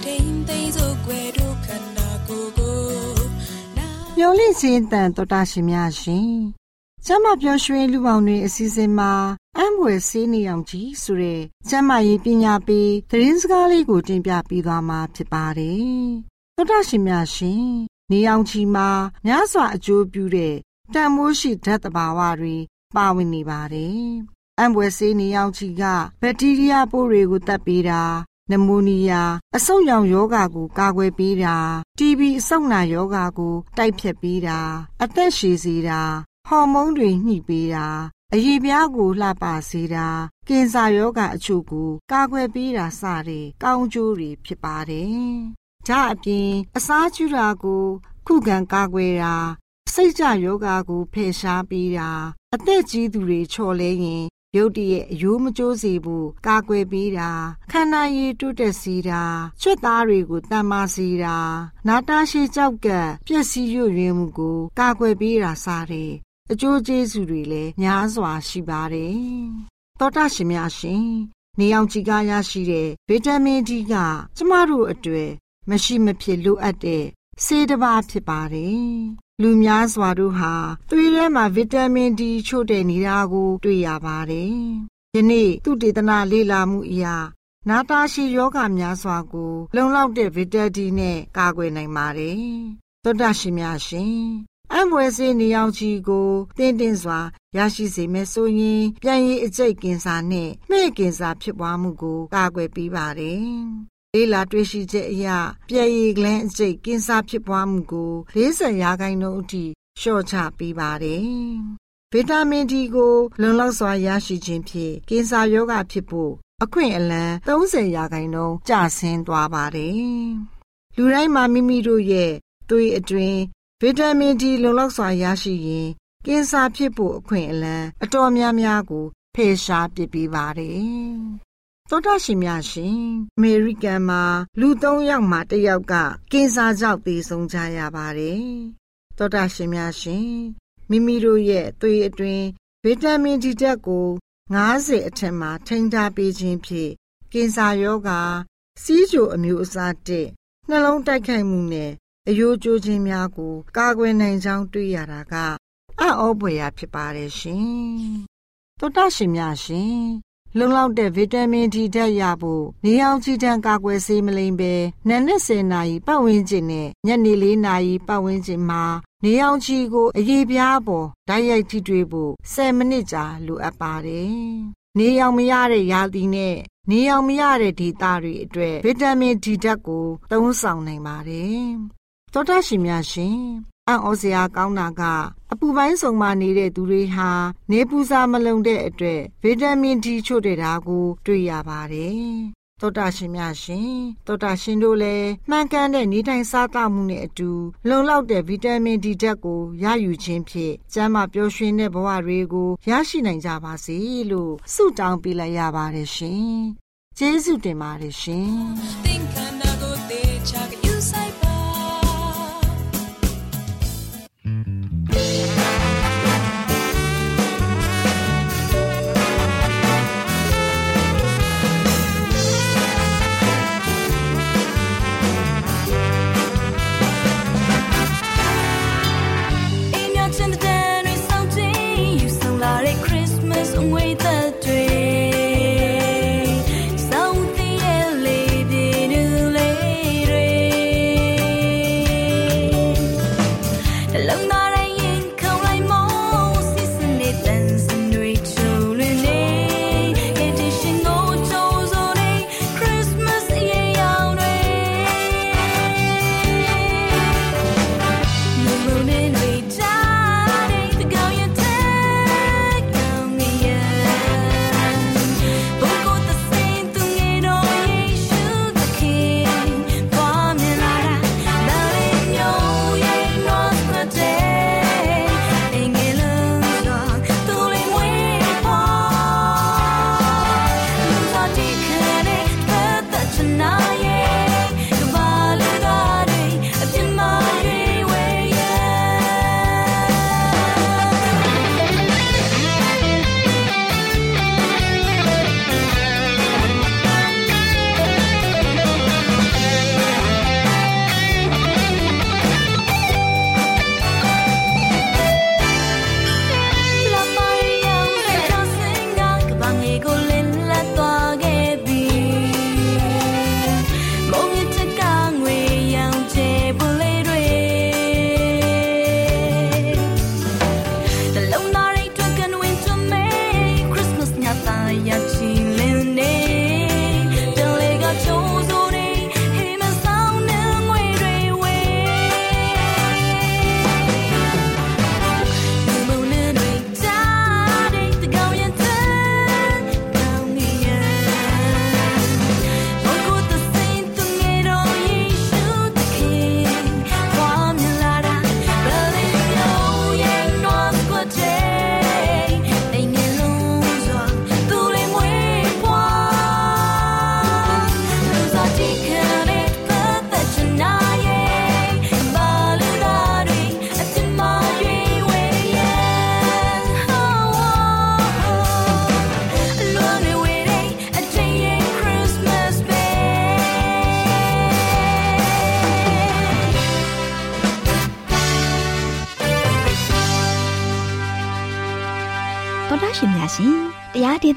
ထိ မျော်လင့်ခြင်းတန်တော်တာရှင်များရှင်ကျမပြောရွှင်လူပေါင်းတွေအစီအစဉ်မှာအံ့ဖွယ်ဆေးနေအောင်ကြီးဆိုတဲ့ကျမရေးပညာပေးသတင်းစကားလေးကိုတင်ပြပေးသွားမှာဖြစ်ပါတယ်တော်တာရှင်များရှင်နေအောင်ကြီးမှာများစွာအကျိုးပြုတဲ့တန်မိုးရှိဓာတ်တဘာဝတွေပါဝင်နေပါတယ်အံ့ဖွယ်ဆေးနေအောင်ကြီးကဘက်တီးရီးယားပိုးတွေကိုတတ်ပေးတာ နမိုနီးယားအဆုတ်ရောင်ယောဂါကို ကာကွယ်ပေးတာ TB အဆုတ်နာယောဂါကို တိုက်ဖျက်ပေးတာ အသက်ရှည်စေတာဟော်မုန်းတွေညှိပေးတာအရေးပြားကိုလှပစေတာကင်ဆာယောဂအချို့ကို ကာကွယ်ပေးတာစတဲ့ကောင်းကျိုးတွေဖြစ်ပါတယ်။ဒါအပြင် အစားကျူတာကို ခုခံကာကွယ်တာစိတ်ကြယောဂါကိုဖယ်ရှားပေးတာအသက်ကြီးသူတွေချော်လဲရင် ရုတ်တရက်အယိုးမကျိုးစေဖို့ကာကွယ်ပေးတာခန္ဓာရည်တိုးတက်စေတာချွတ်သားတွေကိုတန်မာစေတာနာတာရှည်ကြောက်ကပျက်စီးရွရွင်းမှုကိုကာကွယ်ပေးတာစတဲ့အကျိုးကျေးဇူးတွေလည်းများစွာရှိပါတယ်သောတာရှင်များရှင်နေအောင်ကြည်ကားရရှိတဲ့ဗီတာမင် D ကကျမတို့အတွက်မရှိမဖြစ်လိုအပ်တဲ့ဆေးတစ်ပါးဖြစ်ပါတယ် လူများစွာတို့ဟာသွေးထဲမှာဗီတာမင် D ချို့တဲ့နေတာကို တွေ့ရပါတယ်။ယနေ့သူတေသနာလေ့လာမှုအရာနာတာရှည်ယောဂများစွာကို လုံလောက်တဲ့ဗီတာဒီနဲ့ကာကွယ်နိုင်ပါတယ်။သောတာရှင်များရှင်အံွယ်စေးနေအောင်ကြီးကိုတင်းတင်းစွာရရှိစေမယ်ဆိုရင်ပြန်ရည်အကျိတ်ကင်စာနဲ့မှဲ့ကင်စာဖြစ်ပွားမှုကိုကာကွယ်ပေးပါတယ် လေးလာတွေ့ရှိချက်အရပြည့်ရည်ကလန်းအကျိတ်ကင်းစားဖြစ်ပွားမှုကို40ရာခိုင်နှုန်းအထိလျှော့ချပေးပါတယ်။ဗီတာမင်ဒီကိုလုံလောက်စွာရရှိခြင်းဖြင့်ကင်ဆာရောဂါဖြစ်ဖို့အခွင့်အလမ်း30ရာခိုင်နှုန်းကျဆင်းသွားပါတယ်။လူတိုင်းမှာမိမိတို့ရဲ့သွေးအတွင်းဗီတာမင်ဒီလုံလောက်စွာရရှိရင်ကင်ဆာဖြစ်ဖို့အခွင့်အလမ်းအတော်များများကိုဖယ်ရှားပစ်ပေးပါတယ် သောတာရှင်များရှင်အမေရိကန်မှာလူ၃ယောက်မှတစ်ယောက်ကကင်ဆာကြောင့်သေဆုံးကြရပါတယ်သောတာရှင်များရှင်မိမိတို့ရဲ့သွေးအတွင်းဗီတာမင်ဒီဓာတ်ကို90အထက်မှာထိန်းထားပေးခြင်းဖြင့်ကင်ဆာရောဂါစီးချိုအမျိုးအစားတစ်နှလုံးတိုက်ခိုက်မှုနဲ့အယိုးကျိုးခြင်းများကို ကာကွယ်နိုင်ကြောင်းတွေ့ရတာကအံ့ဩဖွယ်ရာဖြစ်ပါတယ်ရှင်။သောတာရှင်များရှင် လုံလောက်တဲ့ဗီတာမင်ဒီဓာတ်ရဖို့နေအောင်ကြည်တံကာကွယ်ဆေးမလိမ့်ပဲနံနက်10နာရီပတ်ဝန်းကျင်နဲ့ညနေ4နာရီပတ်ဝန်းကျင်မှာနေအောင်ချီကိုအရေးပြားပေါ်ဓာတ်ရိုက်ထိတွေ့ဖို့10မိနစ်ကြာလိုအပ်ပါတယ်။နေအောင်မရတဲ့ရာသီနဲ့နေအောင်မရတဲ့ဒေသတွေအတွက်ဗီတာမင်ဒီဓာတ်ကိုသုံးဆောင်နိုင်ပါတယ်။သောတာရှင်များရှင် အံ့ဩစရာကောင်းတာကအပူပိုင်းစုံမနေတဲ့သူတွေဟာနေပူစာမလုံတဲ့အတွက်ဗီတာမင်ဒီချို့တဲ့တာကို တွေ့ရပါတယ်။သောတာရှင်များရှင်သောတာရှင်တို့လည်းမှန်ကန်တဲ့နေထိုင်စားသောက်မှုနဲ့အတူလုံလောက်တဲ့ဗီတာမင်ဒီဓာတ်ကိုရယူခြင်းဖြင့်ကျန်းမာပျော်ရွှင်တဲ့ဘဝတွေကိုရရှိနိုင်ကြပါစေလို့ဆုတောင်းပေးလိုက်ရပါတယ်ရှင်။ကျေးဇူးတင်ပါတယ်ရှင်။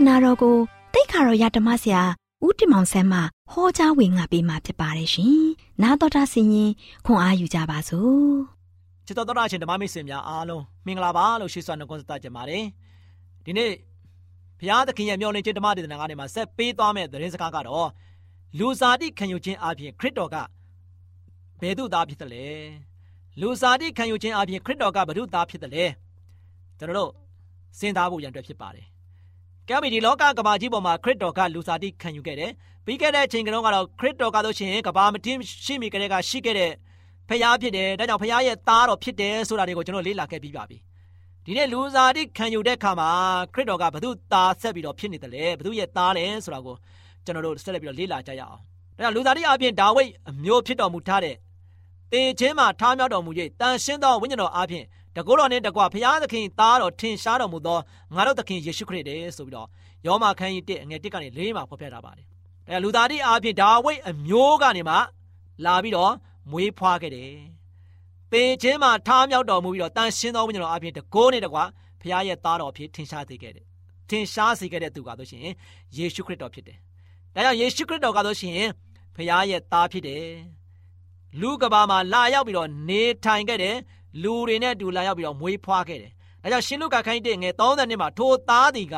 နာတော်ကိုတိတ်ခါတော်ရဓမ္မဆရာဦးတင်မောင်ဆန်းမှဟောကြားဝင်ငါပေးมาဖြစ်ပါတယ်ရှင်။နာတော်တာဆင်ရင်ခွန်အားယူကြပါစို့။ချစ်တော်တော်ရှင်ဓမ္မမိတ်ဆွေများအားလုံးမင်္ဂလာပါလို့ရှိစွာနှုတ်ခွန်းဆက်ကြပါတယ်ဒီနေ့ဘုရားသခင်ရဲ့မျှော်လင့်ခြင်းဓမ္မဒေသနာကနေမှာဆက်ပေးသွားမယ့်သတင်းစကားကတော့လူစားတိခံယူခြင်းအပြင်ခရစ်တော်ကဘယ်သူသားဖြစ်တယ်လဲလူစားတိခံယူခြင်းအပြင်ခရစ်တော်ကဘယ်သူသားဖြစ်တယ်လဲကျွန်တော်တို့စဉ်းစားဖို့ရန်အတွက်ဖြစ်ပါတယ် ကဲပြီဒီလောကကဘာကြီးပေါ်မှာခရစ်တော်ကလူစားတိခံယူခဲ့တယ်ပြီးခဲ့တဲ့အချိန်ကတော့ခရစ်တော်ကဆိုရှင်ကဘာမတင်ရှိမိကြတဲ့ကရှိခဲ့တဲ့ဖျားဖြစ်တယ်ဒါကြောင့်ဖျားရဲ့သားတော်ဖြစ်တယ်ဆိုတာတွေကိုကျွန်တော်လေ့လာခဲ့ပြီးပါပြီဒီနေ့လူစားတိခံယူတဲ့အခါမှာခရစ်တော်ကဘု து သားဆက်ပြီးတော့ဖြစ်နေတယ်လေဘု து ရဲ့သားလဲဆိုတာကိုကျွန်တော်တို့ဆက်လက်ပြီးတော့လေ့လာကြရအောင်ဒါကြောင့်လူစားတိအပြင်ဒါဝိဒ်အမျိုးဖြစ်တော်မူထားတဲ့တေခြင်းမှာထားမြောက်တော်မူ၍တန်ရှင်းသောဝိညာဉ်တော်အပြင် တကောတော်နဲ့တကွာဖျားသခင်သားတော်ထင်ရှားတော်မူသောငါတို့သခင်ယေရှုခရစ်တည်းဆိုပြီးတော့ယောမခန်းကြီး1အငယ်1ကနေ4မှာဖော်ပြထားပါတယ်ဒါလူသားတိအပြင်ဒါဝိဒ်အမျိုးကနေမှလာပြီးတော့မွေးဖွားခဲ့တယ်။သေခြင်းမှာထားမြောက်တော်မူပြီးတော့တန်ရှင်းသောဝိညာဉ်တော်အပြင်တကိုးနဲ့တကွာဖခင်ရဲ့သားတော်အဖြစ်ထင်ရှားစေခဲ့တယ်။ထင်ရှားစေခဲ့တဲ့သူကတော့ရှင်ယေရှုခရစ်တော်ဖြစ်တယ်။ဒါကြောင့်ယေရှုခရစ်တော်ကတော့ရှင်ဖခင်ရဲ့သားဖြစ်တယ်။လူကဘာမှာလာရောက်ပြီးတော့နေထိုင်ခဲ့တယ်။ လူတွေနဲ့အတူလာရောက်ပြီးတော့မွေးဖွားခဲ့တယ်။ဒါကြောင့်ရှင်လုကာခိုင်းတဲ့ငယ်30နှစ်မှာထိုသားသည်က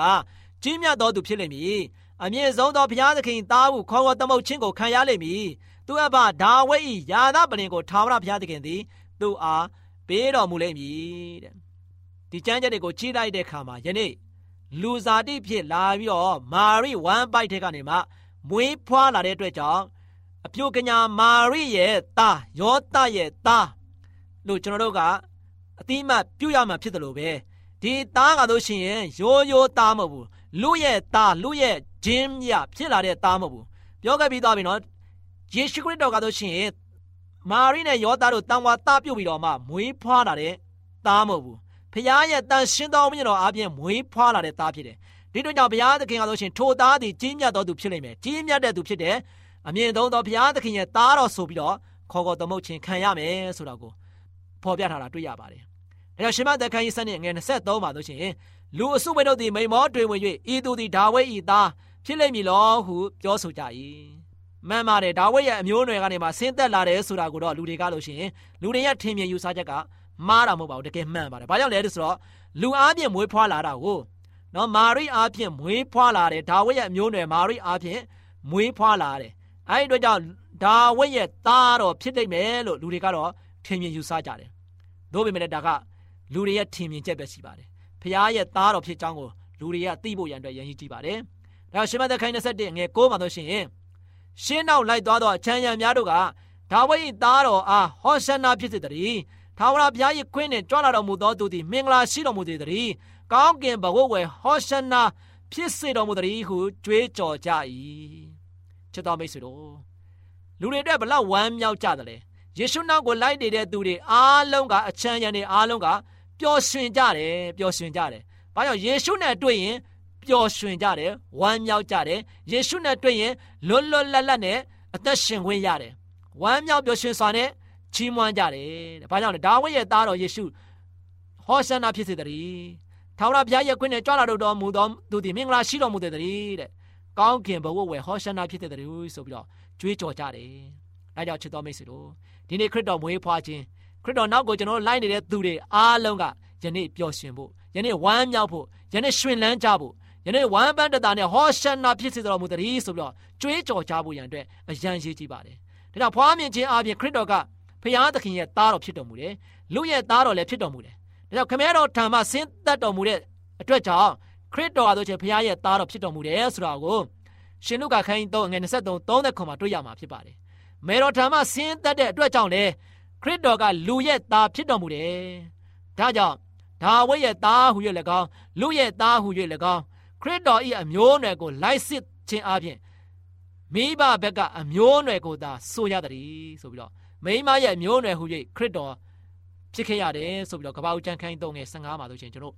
ကြီးမြတ်သောသူဖြစ်လိမ့်မည်။အမြင့်ဆုံးသောဘုရားသခင်သားဟုခေါ်ဝေါ်သမုတ်ခြင်းကိုခံရလိမ့်မည်။သူအဘဒါဝိဒ်၏ယာသပလင်ကိုထာဝရဘုရားသခင်သည်သူ့အားပေးတော်မူလိမ့်မည်တဲ့။ဒီကျမ်းချက်တွေကိုကြီးလိုက်တဲ့အခါမှာယနေ့လူစားတိဖြစ်လာပြီးတော့မာရိဝမ်ပိုက်တဲ့ကနေမှမွေးဖွားလာတဲ့အတွက်ကြောင့်အပြိုကညာမာရိရဲ့သားယောသရဲ့သား လို့ကျွန်တော်တို့ကအတိအမှတ်ပြုရမှာဖြစ်တယ်လို့ပဲဒီသားကလို့ရှိရင်ရိုးရိုးသားမဟုတ်ဘူးလူရဲ့သားလူရဲ့ဂျင်းမြဖြစ်လာတဲ့သားမဟုတ်ဘူးပြောခဲ့ပြီးသားပြီနော်ယေရှုခရစ်တော်ကလို့ရှိရင်မာရိနဲ့ယောသားတို့တန်ဝါသားပြုတ်ပြီးတော့မှမွေးဖွားလာတဲ့သားမဟုတ်ဘူးဖခင်ရဲ့တန်ရှင်းတော်မြင့်တော်အပြင်မွေးဖွားလာတဲ့သားဖြစ်တယ်ဒီတို့ကြောင့်ဘုရားသခင်ကလို့ရှိရင်ထိုသားသည်ကြီးမြတ်တော်သူဖြစ်လိမ့်မယ်ကြီးမြတ်တဲ့သူဖြစ်တယ်အမြင့်ဆုံးသောဘုရားသခင်ရဲ့သားတော်ဆိုပြီးတော့ခေါ်ခေါ်သမုတ်ခြင်းခံရမယ်ဆိုတာကို ဖော်ပြထားတာတွေ့ရပါတယ်။ဒါကြောင့်ရှင်မသက်ခန်းကြီးစနစ်ငယ်23မှာလို့ရှိရင်လူအစုဝေတို့သည်မိမောတွေဝင်၍ဤသူသည်ဒါဝိဒ်ဤသားဖြစ်လိမ့်မည်လောဟုပြောဆိုကြ၏။မှန်ပါတယ်ဒါဝိဒ်ရဲ့အမျိုးအနွယ်ကနေမှဆင်းသက်လာတယ်ဆိုတာကိုတော့လူတွေကလို့ရှိရင်လူတွေရဲ့ထင်မြင်ယူဆချက်ကမှားတာမဟုတ်ပါဘူးတကယ်မှန်ပါတယ်။ဘာကြောင့်လဲဆိုတော့လူအားဖြင့်မွေးဖွားလာတာကိုနော်မာရိအားဖြင့်မွေးဖွားလာတယ်ဒါဝိဒ်ရဲ့အမျိုးအနွယ်မာရိအားဖြင့်မွေးဖွားလာတယ်။အဲဒီအတွက်ကြောင့်ဒါဝိဒ်ရဲ့သားတော်ဖြစ်နိုင်မယ်လို့လူတွေကတော့ထင်မြင်ယူဆကြတယ်။ သို့ပေမဲ့ဒါကလူတွေရဲ့ထင်မြင်ချက်ပဲရှိပါတယ်။ဖခင်ရဲ့သားတော်ဖြစ်ကြောင်းကိုလူတွေကသိဖို့ရန်အတွက်ရည်ရည်ကြည့်ပါတယ်။ဒါရှင်မသက်ခိုင်း21ငယ်6မှာဆိုရှင်ရှင်းနောက်လိုက်သွားသောအချမ်းရံများတို့ကဒါဝိဒ်၏သားတော်အားဟောရှနာဖြစ်စေတည်း။ထာဝရဘုရား၏ခွင့်နှင့်ကြွလာတော်မူသောသူသည်မင်္ဂလာရှိတော်မူစေတည်း။ကောင်းကင်ဘဝဝယ်ဟောရှနာဖြစ်စေတော်မူတည်းဟုကြွေးကြော်ကြ၏။ချစ်တော်မိတ်ဆွေတို့လူတွေအတွက်ဘလောက်ဝမ်းမြောက်ကြတယ်လဲ။ ယေရှုနောက်ကိုလိုက်နေတဲ့သူတွေအားလုံးကအချမ်းရံတွေအားလုံးကပျော်ရွှင်ကြတယ်ပျော်ရွှင်ကြတယ်။ဘာကြောင့်ယေရှုနဲ့တွေ့ရင်ပျော်ရွှင်ကြတယ်ဝမ်းမြောက်ကြတယ်။ယေရှုနဲ့တွေ့ရင်လွတ်လွတ်လပ်လပ်နဲ့အသက်ရှင်ခွင့်ရတယ်။ဝမ်းမြောက်ပျော်ရွှင်စွာနဲ့ချီးမွမ်းကြတယ်တဲ့။ဘာကြောင့်လဲဒါဝိဒ်ရဲ့သားတော်ယေရှုဟောရှနာဖြစ်စေတည်း။ထာဝရဘုရားရဲ့ခွင့်နဲ့ကြွလာတော်မူသောသူသည်မင်္ဂလာရှိတော်မူတဲ့တည်းတဲ့။ကောင်းကင်ဘဝဝယ်ဟောရှနာဖြစ်တဲ့တည်းဆိုပြီးတော့ကြွေးကြော်ကြတယ်။ ဒါကြောင့်ချစ်တော်မိတ်ဆွေတို့ဒီနေ့ခရစ်တော်မွေးဖွားခြင်းခရစ်တော်နောက်ကိုကျွန်တော်လိုက်နေတဲ့သူတွေအားလုံးကယနေ့ပျော်ရွှင်ဖို့ယနေ့ဝမ်းမြောက်ဖို့ယနေ့ရွှင်လန်းကြဖို့ယနေ့ဝမ်းပန်းတတာနဲ့ဟောရှနာဖြစ်စေတော်မူတည်းဆိုပြီးတော့ကြွေးကြော်ကြဖို့ရန်အတွက်အရန်ရေးကြည့်ပါတယ်။ဒါကြောင့်ဖွားမြင်ခြင်းအပြင်ခရစ်တော်ကဖခင်သခင်ရဲ့သားတော်ဖြစ်တော်မူတယ်။လူရဲ့သားတော်လည်းဖြစ်တော်မူတယ်။ဒါကြောင့်ခမည်းတော်ထံမှဆင်းသက်တော်မူတဲ့အတွက်ကြောင့်ခရစ်တော်အားဆိုချင်ဖခင်ရဲ့သားတော်ဖြစ်တော်မူတယ်ဆိုတာကိုရှင်လုကာခန်းကြီး3ငွေ23 30ခွန်မှာတွေ့ရမှာဖြစ်ပါတယ်။ မေတော်ထံမှဆင်းသက်တဲ့အတွက်ကြောင့်လေခရစ်တော်ကလူရဲ့သားဖြစ်တော်မူတယ်။ဒါကြောင့်ဒါဝိဒ်ရဲ့သားဟူ၍၎င်းလူရဲ့သားဟူ၍၎င်းခရစ်တော်၏အမျိုးအနွယ်ကိုလိုက်စစ်ခြင်းအပြင်မိဘဘက်ကအမျိုးအနွယ်ကိုသာဆိုရသည်ဆိုပြီးတော့မိမရဲ့အမျိုးအနွယ်ဟူ၍ခရစ်တော်ဖြစ်ခဲ့ရတယ်ဆိုပြီးတော့ကပ္ပဦးကျမ်းခန်း3ငယ်15မှာဆိုရှင်ကျွန်တော်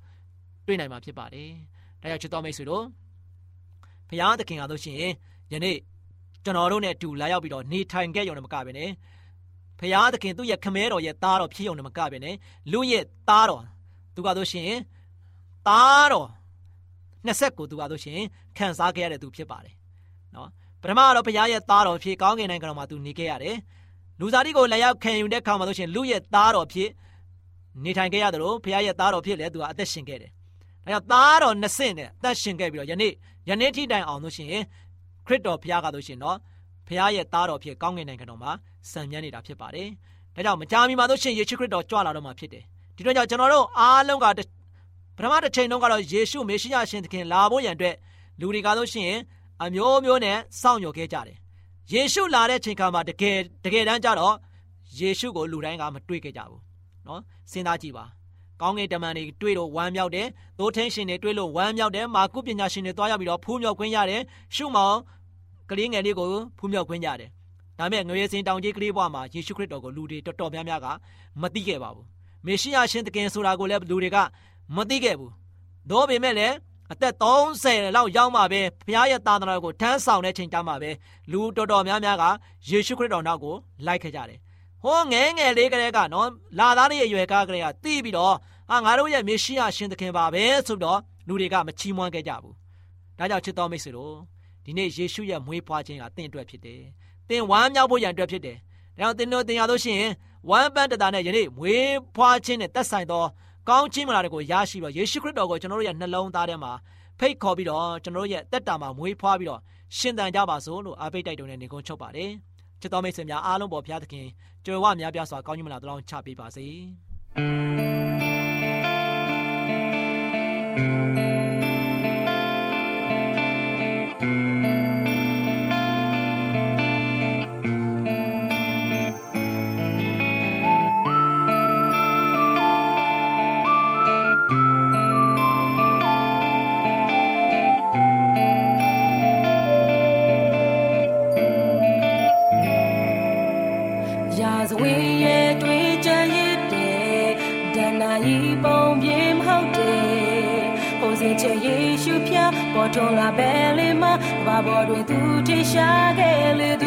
တွေ့နိုင်မှာဖြစ်ပါတယ်။ဒါကြောင့်ချစ်တော်မိတ်ဆွေတို့ဘုရားသခင်အားလို့ရှိရင်ယနေ့ ကျွန်တော်တို့နဲ့အတူလာရောက်ပြီးတော့နေထိုင်ခဲ့ရုံနဲ့မကဘဲနဲ့ဖရာသခင်သူ့ရဲ့ခမဲတော်ရဲ့သားတော်ဖြစ်ုံနဲ့မကပဲနဲ့လူရဲ့သားတော်သူကဆိုရှင်သားတော်နှစ်ဆက်ကိုသူကဆိုရှင်ခံစားခဲ့ရတဲ့သူဖြစ်ပါတယ်နော်ပထမတော့ဖရာရဲ့သားတော်ဖြစ်ကောင်းကင်နိုင်ငံတော်မှာသူနေခဲ့ရတယ်လူသားတိကိုလက်ရောက်ခံယူတဲ့ခါမှာဆိုရှင်လူရဲ့သားတော်ဖြစ်နေထိုင်ခဲ့ရတယ်လို့ဖရာရဲ့သားတော်ဖြစ်လေသူကအသက်ရှင်ခဲ့တယ်ဒါကြောင့်သားတော်နှစ်ဆင့်နဲ့အသက်ရှင်ခဲ့ပြီးတော့ယနေ့ယနေ့ထိတိုင်အောင်လို့ရှိရင် ခရစ်တော်ဖရာကဆိုရှင်နော်ဖရာရဲ့သားတော်ဖြစ်ကောင်းကင်နိုင်ငံတော်မှာစံမြန်းနေတာဖြစ်ပါတယ်။ဒါကြောင့်မကြာမီမှာဆိုရှင်ယေရှုခရစ်တော်ကြွလာတော့မှာဖြစ်တယ်။ဒီတော့ကြောင့်ကျွန်တော်တို့အားလုံးကပထမတစ်ချိန်တုန်းကတော့ယေရှုမေရှိယရှင်သခင်လာဖို့ရန်အတွက်လူတွေကဆိုရှင်အမျိုးမျိုးနဲ့စောင့်မျှော်ခဲ့ကြတယ်။ယေရှုလာတဲ့ချိန်ခါမှာတကယ်တကယ်တမ်းကျတော့ယေရှုကိုလူတိုင်းကမတွေ့ခဲ့ကြဘူး။နော်စဉ်းစားကြည့်ပါ။ကောင်းကင်တမန်တွေတွေ့လို့ဝမ်းမြောက်တယ်။သိုးထင်းရှင်တွေတွေ့လို့ဝမ်းမြောက်တယ်။မာကုပညာရှင်တွေတွားရောက်ပြီးတော့ဖူးမြောက်ခွင့်ရတယ်။ရှုမောင် ကလေးငယ်လေးကိုဖူးမြောက်ခွင့်ရတယ်။ဒါပေမဲ့ငွေစင်တောင်ကြီးကလေးဘဝမှာယေရှုခရစ်တော်ကိုလူတွေတော်တော်များများကမသိခဲ့ပါဘူး။မေရှိယရှင်သခင်ဆိုတာကိုလည်းလူတွေကမသိခဲ့ဘူး။ဒါပေမဲ့လည်းအသက်30လောက်ရောက်မှပဲဘုရားရဲ့သာသနာကိုထမ်းဆောင်တဲ့ချိန်တမ်းမှာပဲလူတော်တော်များများကယေရှုခရစ်တော်နောက်ကိုလိုက်ခဲ့ကြတယ်။ဟောငဲငယ်လေးကလေးကနော်လာသားလေးရဲ့အရွယ်ကားကလေးကတီးပြီးတော့ဟာငါတို့ရဲ့မေရှိယရှင်သခင်ပါပဲဆိုတော့လူတွေကမချီးမွမ်းခဲ့ကြဘူးဒါကြောင့်ချစ်တော်မိတ်ဆွေတို့ ဒီနေ့ယေရှုရဲ့မွေးဖွားခြင်းကတင့်အတွက်ဖြစ်တယ်။တင်ဝမ်းမြောက်ဖို့ရန်အတွက်ဖြစ်တယ်။ဒါကြောင့်တင်တို့တင်ရလို့ရှိရင်ဝမ်းပန်းတတာနဲ့ယနေ့မွေးဖွားခြင်းနဲ့သက်ဆိုင်သောကောင်းခြင်းမလာတွေကိုရရှိပြီးယေရှုခရစ်တော်ကိုကျွန်တော်တို့ရဲ့နှလုံးသားထဲမှာဖိတ်ခေါ်ပြီးတော့ကျွန်တော်တို့ရဲ့တက်တာမှာမွေးဖွားပြီးတော့ရှင်သန်ကြပါစို့လို့အားပေးတိုက်တွန်းတဲ့နေကုန်းချုပ်ပါတယ်။ချစ်တော်မိတ်ဆွေများအားလုံးပေါ်ဘုရားသခင်ကြွယ်ဝများပြားစွာကောင်းကြီးမလာတောင်းချပေးပါစေ။ရာ ပေါ်ထွန်လာပဲလေမဘာပေါ်တွင်သူထင်ရှားခဲ့လေ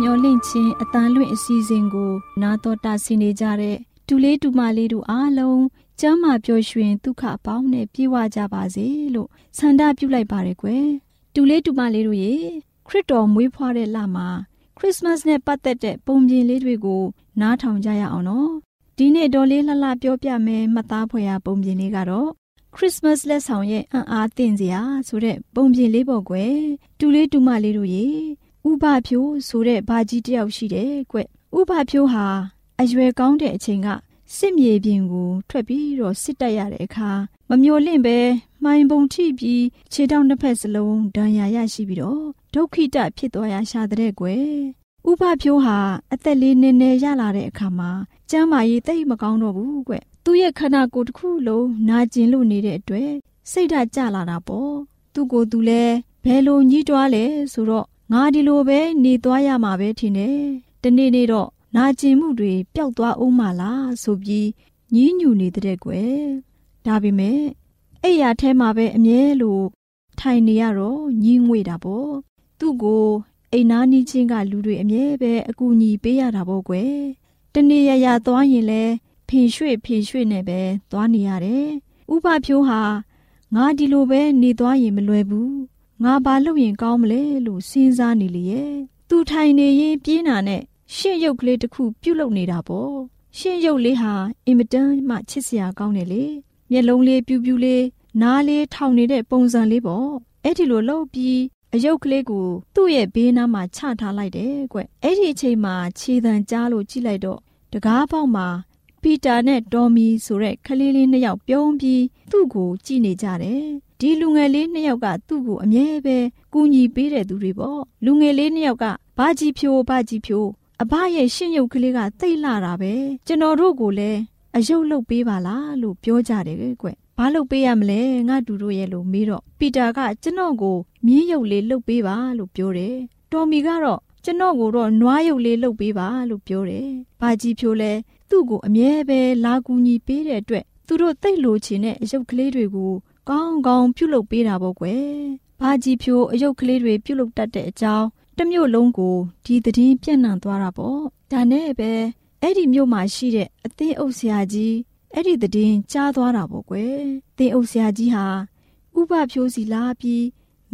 မျော်လင့်ခြင်းအတန်လွင့်အစီအစဉ်ကို နာတော်တာဆင်နေကြတဲ့တူလေးတူမလေးတို့အားလုံးကျမ်းမာပျော်ရွှင်ဒုက္ခအပေါင်းနဲ့ပြည့်ဝကြပါစေလို့ဆန္ဒပြုလိုက်ပါတယ်ကွယ်တူလေးတူမလေးတို့ရေခရစ်တော်မွေးဖွားတဲ့လမှာခရစ်စမတ်နဲ့ပတ်သက်တဲ့ပုံပြင်လေးတွေကို နားထောင်ကြရအောင်နော်ဒီနေ့တော်လေးလှလှပြောပြမယ်မှတ်သားဖွယ်ရာပုံပြင်လေးကတော့ခရစ်စမတ်လက်ဆောင်ရဲ့အံ့အားသင့်စရာဆိုတဲ့ပုံပြင်လေးပေါ့ကွယ်တူလေးတူမလေးတို့ရေ ဥပဖြိုးဆိုတဲ့ဘာကြီးတယောက်ရှိတယ်ကွ။ဥပဖြိုးဟာအရွယ်ကောင်းတဲ့အချိန်ကစစ်မြေပြင်ကိုထွက်ပြီးတော့စစ်တက်ရတဲ့အခါမမျော်လင့်ပဲမှိုင်ပုံထိပြီးခြေထောက်နှစ်ဖက်စလုံးဒဏ်ရာရရှိပြီးတော့ဒုက္ခိတဖြစ်သွားရရှာတဲ့ကွယ်။ဥပဖြိုးဟာအသက်လေးနည်းနည်းရလာတဲ့အခါမှာကျမ်းမာရေးတိတ်မကောင်းတော့ဘူးကွ။သူ့ရဲ့ခန္ဓာကိုယ်တစ်ခုလုံးနာကျင်လို့နေတဲ့အတွက်စိတ်ဓာတ်ကျလာတာပေါ့သူကိုယ်သူလဲဘယ်လိုညှိတွားလဲဆိုတော့ ငါဒီလိုပဲနေသွားရမှာပဲထင်တယ်တနေ့နေ့တော့နာကျင်မှုတွေပျောက်သွားအောင်မလားဆိုပြီးညှင်းညူနေတဲ့ကွယ်ဒါပေမဲ့အဲ့ရထဲမှာပဲအမြဲလိုထိုင်နေရတော့ညင်းငွေတာပေါ့သူ့ကိုအိမ်နာနီးချင်းကလူတွေအမြဲပဲအကူအညီပေးရတာပေါ့ကွယ်တနေ့ရရသွားရင်လဲဖင်ရွှေ့ဖင်ရွှေ့နဲ့ပဲသွားနေရတယ်ဥပဖြိုးဟာငါဒီလိုပဲနေသွားရင်မလွယ်ဘူး ငါဘာလုပ်ရင်ကောင်းမလဲလို့စဉ်းစားနေလေရဲ့သူထိုင်နေရင်ပြင်းတာနဲ့ရှင့်ရုပ်ကလေးတစ်ခုပြုတ်လုနေတာပေါ့ရှင့်ရုပ်လေးဟာအင်မတန်မှချစ်စရာကောင်းတယ်လေမျက်လုံးလေးပြူးပြူးလေးနားလေးထောင်နေတဲ့ပုံစံလေးပေါ့အဲ့ဒီလိုလှုပ်ပြီးအယုတ်ကလေးကိုသူ့ရဲ့ဘေးနားမှာချထားလိုက်တယ်ကွအဲ့ဒီအချိန်မှာခြေတံကြားလို့ကြည့်လိုက်တော့တကားပေါက်မှာပီတာနဲ့ဒေါ်မီဆိုတဲ့ကလေးလေးနှစ်ယောက်ပြုံးပြီးသူ့ကိုကြည့်နေကြတယ် ဒီလူငယ်လေးနှစ်ယောက်ကသူ့ကိုအမြဲပဲကူညီပေးတဲ့သူတွေပေါ့လူငယ်လေးနှစ်ယောက်ကဘာကြီးဖြိုးဘာကြီးဖြိုးအဘရဲ့ရှင့်ရုပ်ကလေးကသိတ်လာတာပဲကျွန်တော်တို့ကိုလည်းအယုတ်လုတ်ပေးပါလားလို့ပြောကြတယ်ကွဘာလုပ်ပေးရမလဲငါတူတို့ရဲ့လို့မေးတော့ပီတာကကျွန်တော်ကိုမြင်းရုပ်လေးလုတ်ပေးပါလို့ပြောတယ်တော်မီကတော့ကျွန်တော်ကိုတော့နွားရုပ်လေးလုတ်ပေးပါလို့ပြောတယ်ဘာကြီးဖြိုးလဲသူ့ကိုအမြဲပဲလာကူညီပေးတဲ့အတွက်သူတို့သိတ်လိုချင်တဲ့အယုတ်ကလေးတွေကို ကောင်းကောင်းပြုတ်လုပေးတာပေါ့ကွယ်။ဘာကြီးဖြိုးအယုတ်ကလေးတွေပြုတ်လုတတ်တဲ့အကြောင်းတမျိုးလုံးကိုဒီသတင်းပြန့်နှံ့သွားတာပေါ့။ဒါနဲ့ပဲအဲ့ဒီမြို့မှာရှိတဲ့အသင်းအုပ်ဆရာကြီးအဲ့ဒီသတင်းကြားသွားတာပေါ့ကွယ်။သင်းအုပ်ဆရာကြီးဟာဥပဖြိုးစီလာပြီး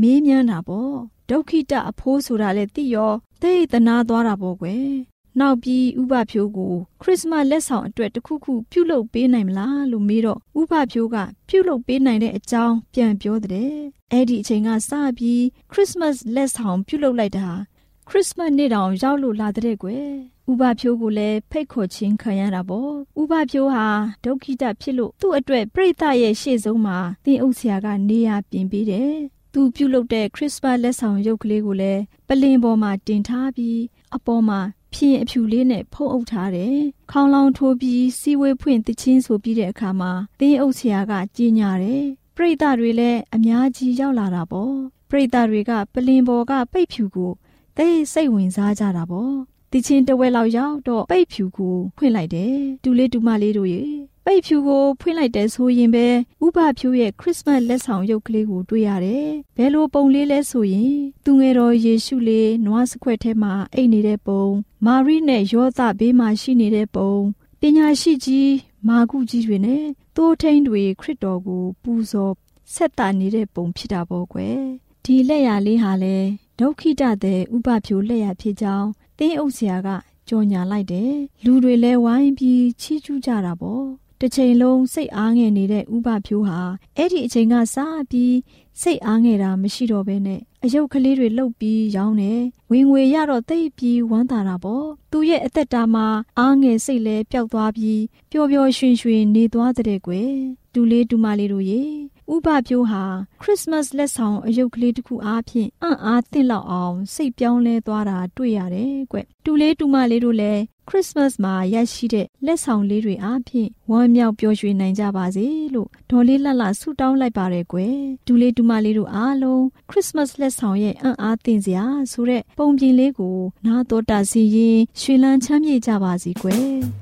မေးမြန်းတာပေါ့။ဒုက္ခိတအဖိုးဆိုတာလဲသိရောသိသနာသွားတာပေါ့ကွယ်။ နောက်ပြီးဥပဖြိုးကိုခရစ်စမတ်လက်ဆောင်အတွက်တခုခုပြုလုပ်ပေးနိုင်မလားလို့မေးတော့ဥပဖြိုးကပြုလုပ်ပေးနိုင်တဲ့အကြောင်းပြန်ပြောတဲ့အဲ့ဒီအချိန်ကစပြီးခရစ်စမတ်လက်ဆောင်ပြုလုပ်လိုက်တာခရစ်စမတ်နေ့တောင်ရောက်လို့လာတဲ့ကွယ်ဥပဖြိုးကိုလည်းဖိတ်ခေါ်ခြင်းခံရတာပေါ့ဥပဖြိုးဟာဒုက္ခိတဖြစ်လို့သူ့အတွက်ပြိတ္တရဲ့ရှေ့ဆုံးမှာသင်အုပ်ဆရာကနေရာပြင်ပေးတယ်သူပြုလုပ်တဲ့ခရစ်စမတ်လက်ဆောင်ရုပ်ကလေးကိုလည်းပလင်ပေါ်မှာတင်ထားပြီးအပေါ်မှာ ဖြင်းအဖြူလေးနဲ့ဖုံးအုပ်ထားတယ်။ခေါင်းလောင်းထိုးပြီးစီဝေးဖွင့်တချင်းဆိုပြီးတဲ့အခါမှာသင်းအုပ်ဆရာကကြီးညာတယ်။ပရိသတ်တွေလည်းအများကြီးရောက်လာတာပေါ့။ပရိသတ်တွေကပလင်ပေါ်ကပိတ်ဖြူကိုသိစိတ်ဝင်စားကြတာပေါ့။ တချင်းတဝဲလောက်ရောက်တော့ပိတ်ဖြူကိုဖွင့်လိုက်တယ်။တူလေးတူမလေးတို့ရေပိတ်ဖြူကိုဖွင့်လိုက်တဲ့ဆိုရင်ပဲဥပဖြူရဲ့ခရစ်စမတ်လက်ဆောင်ရုပ်ကလေးကိုတွေ့ရတယ်။ဘယ်လိုပုံလေးလဲဆိုရင်သူငယ်တော်ယေရှုလေးနွားစခွက်ထဲမှာအိတ်နေတဲ့ပုံမာရိနဲ့ယောသဘေးမှာရှိနေတဲ့ပုံပညာရှိကြီးမာကုကြီးတွေနဲ့သိုးထိန်တွေခရစ်တော်ကိုပူဇော်ဆက်တာနေတဲ့ပုံဖြစ်တာပေါ့ကွယ်။ဒီလက်ရလေးဟာလေဒုက္ခိတတဲ့ဥပဖြူလက်ရဖြစ်ကြောင်း သင်းအုပ်ဆရာကကြော်ညာလိုက်တယ်။လူတွေလည်းဝိုင်းပြီးချီးကျူးကြတာပေါ့။တစ်ချိန်လုံးစိတ်အားငယ်နေတဲ့ဥပဖြိုးဟာအဲ့ဒီအချိန်ကစပြီးစိတ်အားငယ်တာမရှိတော့ဘဲနဲ့အယုတ်ကလေးတွေလှုပ်ပြီးရောင်းတယ်ဝင်ငွေရတော့သိပ်ပြီးဝမ်းသာတာပေါ့သူရဲ့အသက်တာမှာအားငယ်စိတ်လဲပျောက်သွားပြီးပျော်ပျော်ရွှင်ရွှင်နေသွားတဲ့ကွယ်တူလေးတူမလေးတို့ရေဥပပြိုးဟာခရစ်စမတ်လက်ဆောင်အယုတ်ကလေးတစ်ခုအားဖြင့်အံ့အားသင့်လောက်အောင်စိတ်ပြောင်းလဲသွားတာတွေ့ရတယ်ကွ။တူလေးတူမလေးတို့လည်းခရစ်စမတ်မှာရရှိတဲ့လက်ဆောင်လေးတွေအားဖြင့်ဝမ်းမြောက်ပျော်ရွှင်နိုင်ကြပါစေလို့ဒေါ်လေးလှလှဆုတောင်းလိုက်ပါတယ်ကွယ်။တူလေးတူမလေးတို့အားလုံးခရစ်စမတ်လက်ဆောင်ရဲ့အံ့အားသင့်စရာဆိုတဲ့ပုံပြင်လေးကိုနားတော်တာစီရင်ရွှေလန်းချမ်းမြေ့ကြပါစီကွယ်။